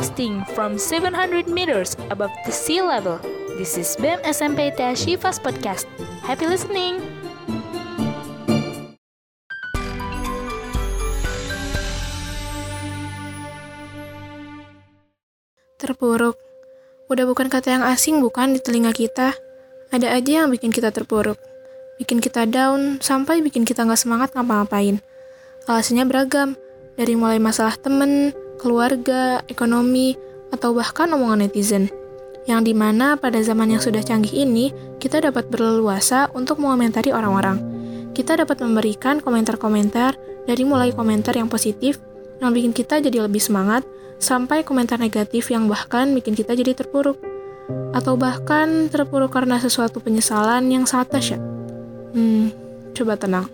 Broadcasting from 700 meters above the sea level. This is BEM SMP Tia Shifas Podcast. Happy listening! Terpuruk. Udah bukan kata yang asing bukan di telinga kita. Ada aja yang bikin kita terpuruk. Bikin kita down, sampai bikin kita nggak semangat ngapa-ngapain. Alasannya beragam, dari mulai masalah temen, keluarga, ekonomi, atau bahkan omongan netizen. Yang di mana pada zaman yang sudah canggih ini, kita dapat berleluasa untuk mengomentari orang-orang. Kita dapat memberikan komentar-komentar dari mulai komentar yang positif, yang bikin kita jadi lebih semangat, sampai komentar negatif yang bahkan bikin kita jadi terpuruk. Atau bahkan terpuruk karena sesuatu penyesalan yang sangat dahsyat. Hmm, coba tenang.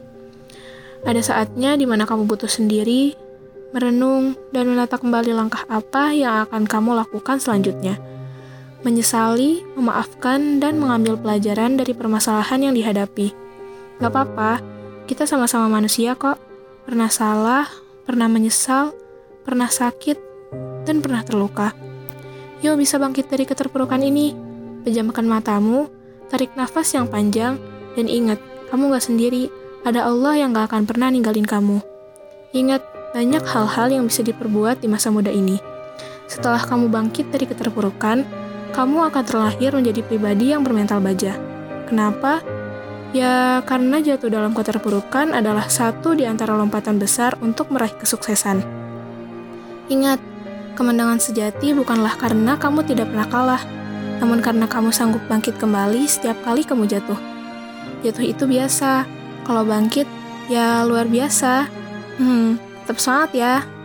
Ada saatnya di mana kamu butuh sendiri, merenung, dan menata kembali langkah apa yang akan kamu lakukan selanjutnya. Menyesali, memaafkan, dan mengambil pelajaran dari permasalahan yang dihadapi. Gak apa-apa, kita sama-sama manusia kok. Pernah salah, pernah menyesal, pernah sakit, dan pernah terluka. Yuk bisa bangkit dari keterpurukan ini. Pejamkan matamu, tarik nafas yang panjang, dan ingat, kamu gak sendiri. Ada Allah yang gak akan pernah ninggalin kamu. Ingat, banyak hal-hal yang bisa diperbuat di masa muda ini. Setelah kamu bangkit dari keterpurukan, kamu akan terlahir menjadi pribadi yang bermental baja. Kenapa? Ya, karena jatuh dalam keterpurukan adalah satu di antara lompatan besar untuk meraih kesuksesan. Ingat, kemenangan sejati bukanlah karena kamu tidak pernah kalah, namun karena kamu sanggup bangkit kembali setiap kali kamu jatuh. Jatuh itu biasa, kalau bangkit, ya luar biasa. Hmm, tetap semangat ya.